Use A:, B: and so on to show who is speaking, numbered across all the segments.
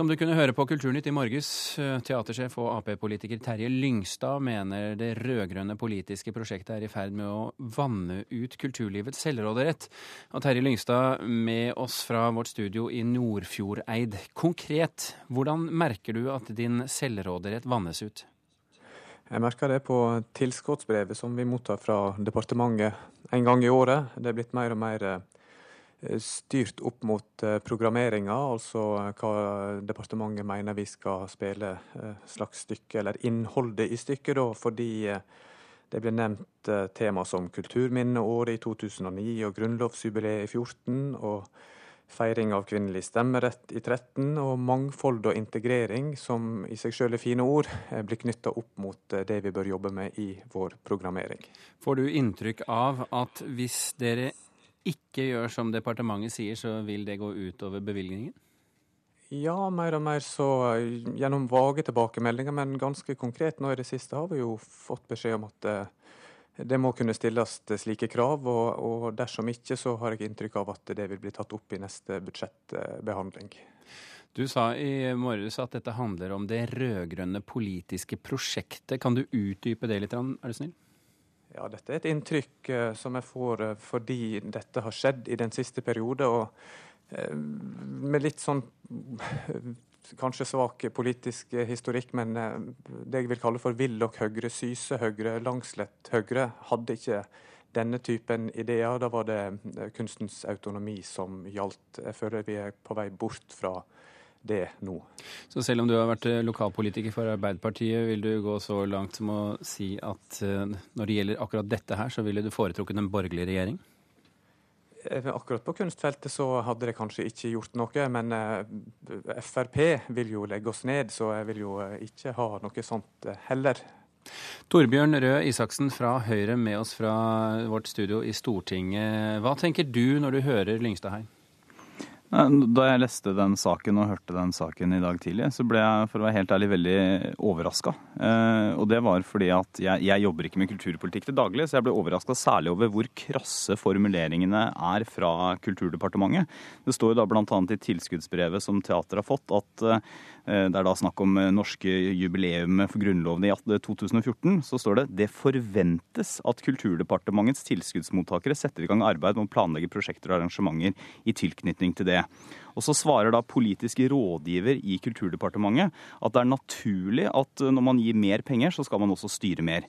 A: Som du kunne høre på Kulturnytt i morges, eh, teatersjef og Ap-politiker Terje Lyngstad mener det rød-grønne politiske prosjektet er i ferd med å vanne ut kulturlivets selvråderett. Og Terje Lyngstad med oss fra vårt studio i Nordfjordeid. Konkret, hvordan merker du at din selvråderett vannes ut?
B: Jeg merker det på tilskuddsbrevet som vi mottar fra departementet en gang i året. Det er blitt mer og mer eh, styrt opp mot eh, programmeringa, altså eh, hva departementet mener vi skal spille slags stykke, eller innholdet i stykket, da, fordi det ble nevnt tema som kulturminneåret i 2009 og grunnlovsjubileet i 2014, og feiring av kvinnelig stemmerett i 13, og mangfold og integrering, som i seg selv er fine ord, blir knytta opp mot det vi bør jobbe med i vår programmering.
A: Får du inntrykk av at hvis dere ikke gjør som departementet sier, så vil det gå utover bevilgningen?
B: Ja, mer og mer så gjennom vage tilbakemeldinger, men ganske konkret nå i det siste har vi jo fått beskjed om at eh, det må kunne stilles slike krav, og, og dersom ikke så har jeg inntrykk av at det vil bli tatt opp i neste budsjettbehandling.
A: Du sa i morges at dette handler om det rød-grønne politiske prosjektet. Kan du utdype det litt, er du snill?
B: Ja, dette er et inntrykk uh, som jeg får uh, fordi dette har skjedd i den siste periode. Og uh, med litt sånn kanskje svak politisk historikk, men det jeg vil kalle for Willoch Høyre, Syse Høyre, Langslett Høyre, hadde ikke denne typen ideer. Da var det kunstens autonomi som gjaldt. Jeg føler vi er på vei bort fra det nå.
A: Så selv om du har vært eh, lokalpolitiker for Arbeiderpartiet, vil du gå så langt som å si at eh, når det gjelder akkurat dette her, så ville du foretrukket en borgerlig regjering?
B: Eh, akkurat på kunstfeltet så hadde det kanskje ikke gjort noe, men Frp vil jo legge oss ned, så jeg vil jo ikke ha noe sånt heller.
A: Torbjørn Røe Isaksen fra Høyre med oss fra vårt studio i Stortinget. Hva tenker du når du hører Lyngstad her?
C: Da jeg leste den saken og hørte den saken i dag tidlig, så ble jeg for å være helt ærlig veldig overraska. Eh, og det var fordi at jeg, jeg, jobber ikke med kulturpolitikk til daglig, så jeg ble overraska særlig over hvor krasse formuleringene er fra Kulturdepartementet. Det står jo da bl.a. i tilskuddsbrevet som teateret har fått, at eh, det er da snakk om eh, norske jubileumet for Grunnloven i 2014. Så står det det forventes at Kulturdepartementets tilskuddsmottakere setter i gang arbeid med å planlegge prosjekter og arrangementer i tilknytning til det. Og så svarer da politisk rådgiver i Kulturdepartementet at det er naturlig at når man gir mer penger, så skal man også styre mer.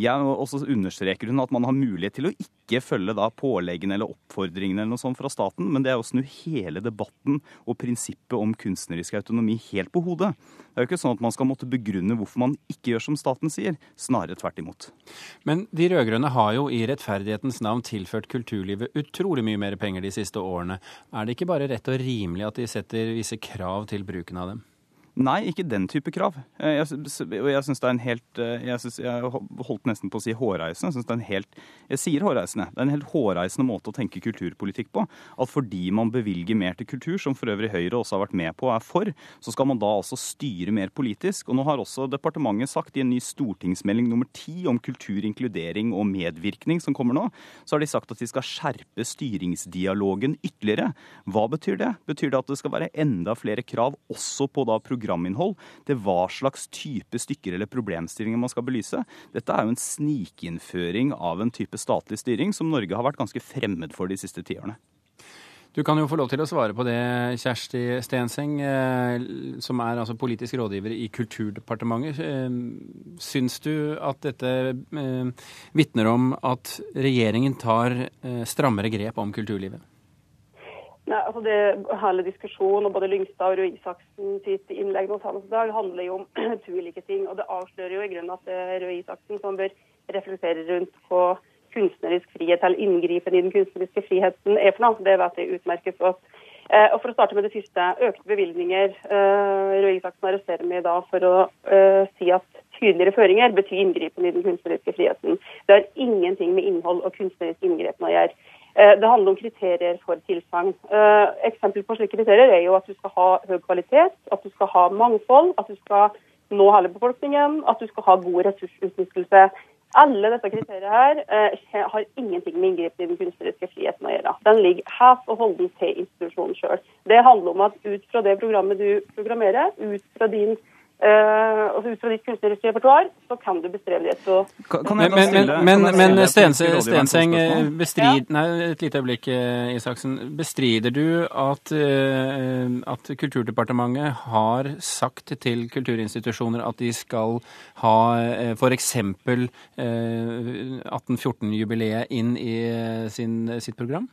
C: Jeg også understreker hun at man har mulighet til å ikke følge da påleggene eller oppfordringene eller noe sånt fra staten, men det er å snu hele debatten og prinsippet om kunstnerisk autonomi helt på hodet. Det er jo ikke sånn at man skal måtte begrunne hvorfor man ikke gjør som staten sier, snarere tvert imot.
A: Men de rød-grønne har jo i rettferdighetens navn tilført kulturlivet utrolig mye mer penger de siste årene. Er det ikke bare rett og rimelig at de setter visse krav til bruken av dem?
C: Nei, ikke den type krav. Eh, jeg, jeg syns det er en helt eh, Jeg, synes, jeg holdt nesten på å si hårreisende. Jeg, synes det er en helt, jeg sier hårreisende. Det er en helt hårreisende måte å tenke kulturpolitikk på. At fordi man bevilger mer til kultur, som for øvrig Høyre også har vært med på og er for, så skal man da altså styre mer politisk. Og nå har også departementet sagt i en ny stortingsmelding nummer ti om kultur, inkludering og medvirkning som kommer nå, så har de sagt at de skal skjerpe styringsdialogen ytterligere. Hva betyr det? Betyr det at det skal være enda flere krav også på da program programinnhold til hva slags type stykker eller problemstillinger man skal belyse. Dette er jo en snikinnføring av en type statlig styring som Norge har vært ganske fremmed for de siste tiårene.
A: Du kan jo få lov til å svare på det, Kjersti Stenseng, eh, som er altså politisk rådgiver i Kulturdepartementet. Eh, syns du at dette eh, vitner om at regjeringen tar strammere grep om kulturlivet?
D: Nei, altså det Hele diskusjonen og både Lyngstad og Røe Isaksen sitt innlegg nå senest i dag handler jo om to ulike ting. og Det avslører jo i grunnen at det er Røe Isaksen som bør reflektere rundt på kunstnerisk frihet, eller inngripen i den kunstneriske friheten er for noe. Det vet jeg utmerket godt. Eh, og For å starte med det siste, økte bevilgninger. Eh, Røe Isaksen arresterer meg da for å eh, si at tydeligere føringer betyr inngripen i den kunstneriske friheten. Det har ingenting med innhold og kunstnerisk inngripen å gjøre. Eh, det handler om kriterier for tilsagn. Eh, eksempel på slike kriterier er jo at du skal ha høy kvalitet, at du skal ha mangfold, at du skal nå hele befolkningen, at du skal ha god ressursutnyttelse.
C: Alle disse kriteriene her eh, har ingenting med inngripen i den kunstneriske friheten å gjøre. Den ligger helt og holdent til institusjonen sjøl. Det handler om at ut fra det programmet du programmerer, ut fra din Uh, og Ut fra ditt kunstneriske repertoar så kan du bestrebe deg på
A: Men, men, men, men Stenseng, bestrid, nei, et lite øyeblikk, eh, Isaksen. Bestrider du at, uh, at Kulturdepartementet har sagt til kulturinstitusjoner at de skal ha uh, f.eks. Uh, 1814-jubileet inn i sin, sitt program?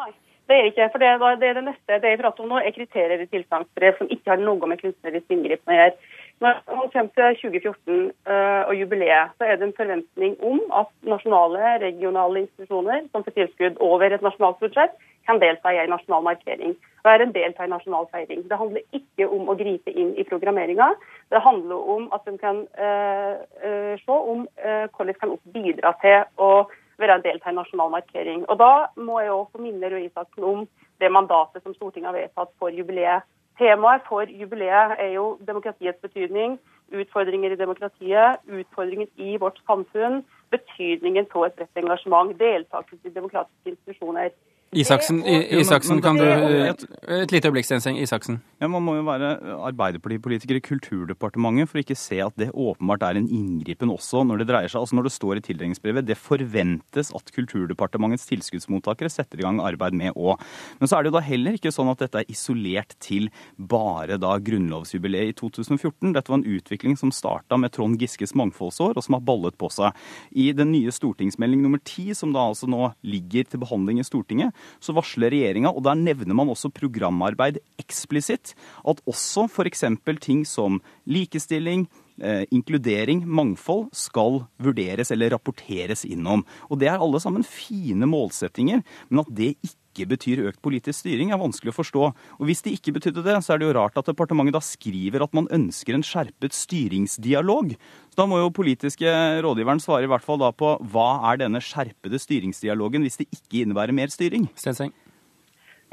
C: Nei. Det er ikke, for det, det, er det neste det jeg prater om nå, er kriterier i tilsagnsbrev som ikke har noe med kunstnerisk inngripen å gjøre. Når man kommer til 2014 uh, og jubileet, så er det en forventning om at nasjonale, regionale institusjoner som får tilskudd over et nasjonalt budsjett, kan delta i en nasjonal markering. Være en del av en nasjonal feiring. Det handler ikke om å gripe inn i programmeringa. Det handler om at en kan uh, uh, se om hvordan de kan bidra til å være en del av en nasjonal markering. Og Da må jeg også få minne Røe Isaksen om det mandatet som Stortinget har vedtatt for jubileet Temaet for jubileet er jo demokratiets betydning, utfordringer i demokratiet, utfordringer i vårt samfunn, betydningen av et bredt engasjement, deltakelse i demokratiske institusjoner.
A: Isaksen, Isaksen kan du Et lite øyeblikk, Stenseng. Isaksen.
E: Ja, Man må jo være Arbeiderpartipolitiker i Kulturdepartementet for ikke se at det åpenbart er en inngripen også når det dreier seg Altså når det står i tildelingsbrevet det forventes at Kulturdepartementets tilskuddsmottakere setter i gang arbeid med òg. Men så er det jo da heller ikke sånn at dette er isolert til bare da grunnlovsjubileet i 2014. Dette var en utvikling som starta med Trond Giskes mangfoldsår, og som har ballet på seg. I den nye stortingsmelding nummer ti, som da altså nå ligger til behandling i Stortinget, så varsler regjeringa, og der nevner man også programarbeid eksplisitt, at også f.eks. ting som likestilling, Eh, inkludering, mangfold, skal vurderes eller rapporteres innom. Og Det er alle sammen fine målsettinger, men at det ikke betyr økt politisk styring, er vanskelig å forstå. Og Hvis det ikke betydde det, så er det jo rart at departementet da skriver at man ønsker en skjerpet styringsdialog. Så Da må jo politiske rådgiveren svare i hvert fall da på hva er denne skjerpede styringsdialogen, hvis det ikke innebærer mer styring?
A: Stenseng.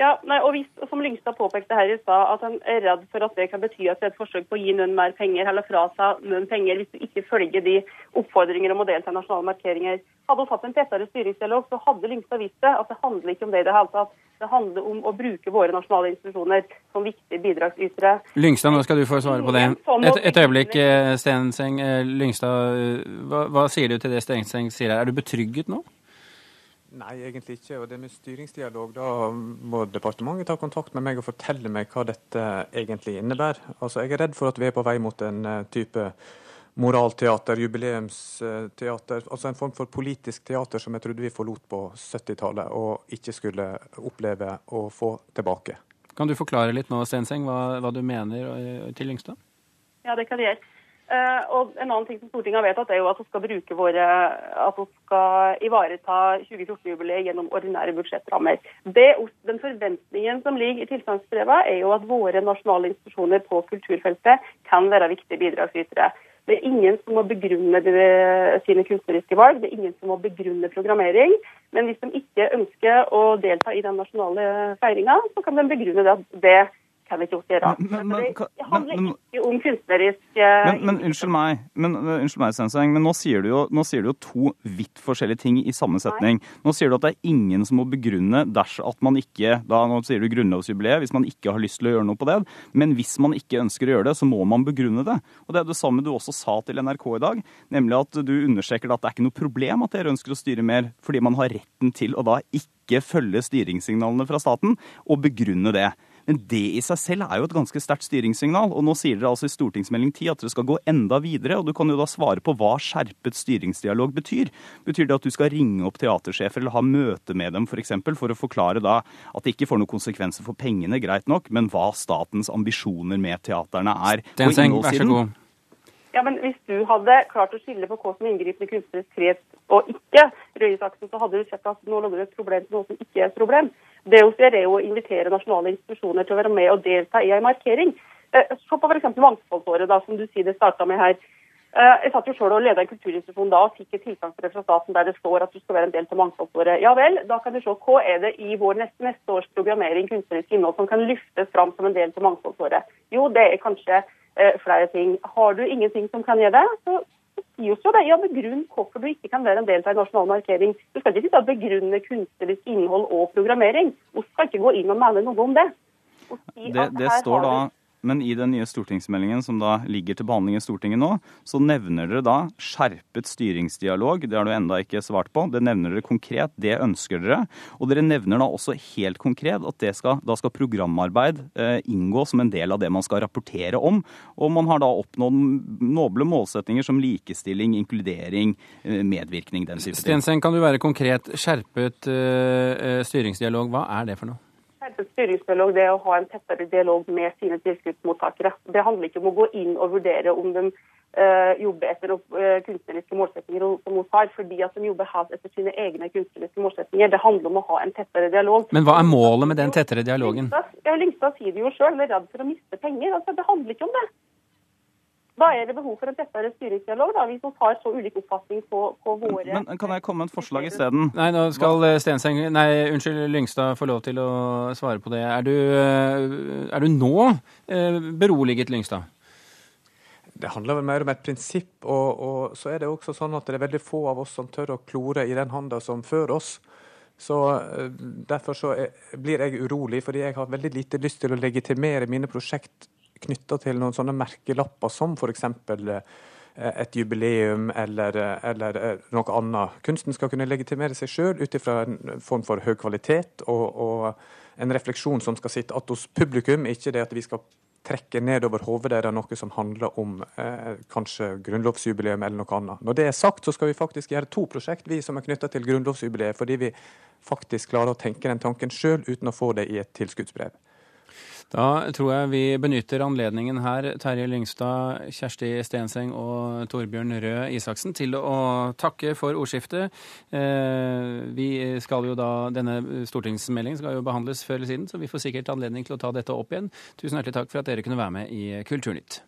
C: Ja, nei, og hvis, Som Lyngstad påpekte her i stad, at han er redd for at det kan bety at det er et forsøk på å gi noen mer penger eller fra seg noen penger hvis du ikke følger de oppfordringer om å delta i nasjonale markeringer. Hadde hun hatt en tettere styringsdialog, så hadde Lyngstad visst det. At det handler ikke om det i det hele tatt. Det handler om å bruke våre nasjonale institusjoner som viktige bidragsytere.
A: Lyngstad, nå skal du få svare på det. Et, et øyeblikk, eh, Stenseng. Eh, Lyngstad, eh, hva, hva sier du til det Stenseng sier her? Er du betrygget nå?
B: Nei, egentlig ikke. Og det med styringsdialog, da må departementet ta kontakt med meg og fortelle meg hva dette egentlig innebærer. Altså, Jeg er redd for at vi er på vei mot en uh, type moralteater, jubileumsteater. Altså en form for politisk teater som jeg trodde vi forlot på 70-tallet og ikke skulle oppleve å få tilbake.
A: Kan du forklare litt nå, Stenseng, hva, hva du mener eh, til Lyngstad?
C: Ja, det kan jeg. Uh, og En annen ting som Stortinget har vedtatt, er jo at vi skal bruke våre, at vi skal ivareta 2014-jubileet gjennom ordinære budsjettrammer. Det, den Forventningen som ligger i tilstandsbrevet, er jo at våre nasjonale institusjoner på kulturfeltet kan være viktige bidragsytere. Det er ingen som må begrunne de, sine kunstneriske valg, det er ingen som må begrunne programmering. Men hvis de ikke ønsker å delta i den nasjonale feiringa, så kan de begrunne det, at det kan ikke gjøre. Men, men, det handler men, ikke om kunstnerisk
E: Men, men unnskyld meg, men, unnskyld meg Senseng, men nå sier, jo, nå sier, du jo, to vidt forskjellige ting i samme setning. Nå sier du at det er ingen som må begrunne dersom at man ikke da, Nå sier du grunnlovsjubileet, hvis man ikke har lyst til å gjøre noe på det. Men hvis man ikke ønsker å gjøre det, så må man begrunne det. Og det er det samme du også sa til NRK i dag, nemlig at du understreker at det er ikke noe problem at dere ønsker å styre mer, fordi man har retten til å da ikke følge styringssignalene fra staten, og begrunne det. Men det i seg selv er jo et ganske sterkt styringssignal. Og nå sier dere altså i stortingsmelding 10 at dere skal gå enda videre. Og du kan jo da svare på hva skjerpet styringsdialog betyr. Betyr det at du skal ringe opp teatersjefer eller ha møte med dem f.eks. For, eksempel, for å forklare da at det ikke får noen konsekvenser for pengene, greit nok, men hva statens ambisjoner med teaterne er
A: Stenseng, vær så god.
C: Ja, men Hvis du hadde klart å skille på hva som er inngripende kunstnerisk frihet og ikke, Røyesaksen, så hadde du sett at nå lå det et problem til noe som ikke er et problem. Det vi gjør, er å invitere nasjonale institusjoner til å være med og delta i en markering. Eh, se på f.eks. Mangfoldsåret, da, som du sier det starta med her. Eh, jeg satt jo selv og ledet en kulturinstitusjon da og fikk et tilsagnsbrev fra staten der det står at du skal være en del til Mangfoldsåret. Ja vel, da kan du se hva er det i vår neste, neste års programmering kunstnerisk innhold som kan løftes fram som en del til Mangfoldsåret. Jo, det er kanskje eh, flere ting. Har du ingenting som kan gjøre det, så
D: sier jo det. Ja, begrunn hvorfor du ikke kan være en del av en nasjonal markering. Du skal ikke sitte og begrunne kunstnerisk innhold og programmering. Vi skal ikke gå inn og mene noe om det.
C: Si det, det står da men i den nye stortingsmeldingen som da ligger til behandling i Stortinget nå, så nevner dere da skjerpet styringsdialog. Det har du enda ikke svart på. Det nevner dere konkret. Det ønsker dere. Og dere nevner da også helt konkret at skal, da skal programarbeid eh, inngå som en del av det man skal rapportere om. Og man har da oppnådd noble målsettinger som likestilling, inkludering, eh, medvirkning, den type ting.
A: Stensen, kan du være konkret? Skjerpet eh, styringsdialog, hva er det for noe?
D: Styringsdialog det er å ha en tettere dialog med sine tilskuddsmottakere. Det handler ikke om å gå inn og vurdere om de uh, jobber etter uh, kunstneriske målsettinger som hun har, fordi at de jobber helt etter sine egne kunstneriske målsettinger. Det handler om å ha en tettere dialog.
A: Men hva er målet med den tettere dialogen?
D: Lyngstad, sier det jo sjøl, er redd for å miste penger. Altså, det handler ikke om det. Da er det behov for en tettere styringsdialog, da, hvis vi har så ulik oppfatning på, på våre
C: Men Kan jeg komme med et forslag isteden?
A: Nei, nå skal eh, Stenseng Nei, unnskyld, Lyngstad få lov til å svare på det. Er du, eh, er du nå eh, beroliget, Lyngstad?
B: Det handler vel mer om et prinsipp, og, og, så er det også sånn at det er veldig få av oss som tør å klore i den handa som før oss. Så Derfor så blir jeg urolig, fordi jeg har veldig lite lyst til å legitimere mine prosjekt knytta til noen sånne merkelapper som f.eks. Eh, et jubileum eller, eller, eh, noe annet. Kunsten skal kunne legitimere seg sjøl ut ifra en form for høy kvalitet og, og, en refleksjon som skal sitte att hos publikum, ikke det at vi skal trekke nedover hodet deres noe som handler om eh, kanskje grunnlovsjubileum eller noe annet. Når det er sagt, så skal vi faktisk gjøre to prosjekt vi som er knytta til grunnlovsjubileet, fordi vi faktisk klarer å tenke den tanken sjøl uten å få det i et tilskuddsbrev.
A: Da tror jeg vi benytter anledningen her, Terje Lyngstad, Kjersti Stenseng og Torbjørn Røe Isaksen, til å takke for ordskiftet. Eh, vi skal jo da, Denne stortingsmeldingen skal jo behandles før eller siden, så vi får sikkert anledning til å ta dette opp igjen. Tusen hjertelig takk for at dere kunne være med i Kulturnytt.